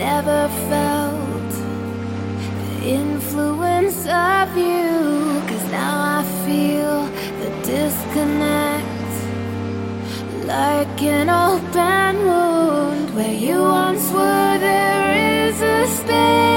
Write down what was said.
never felt the influence of you. Cause now I feel the disconnect, like an open wound where you once were. There is a space.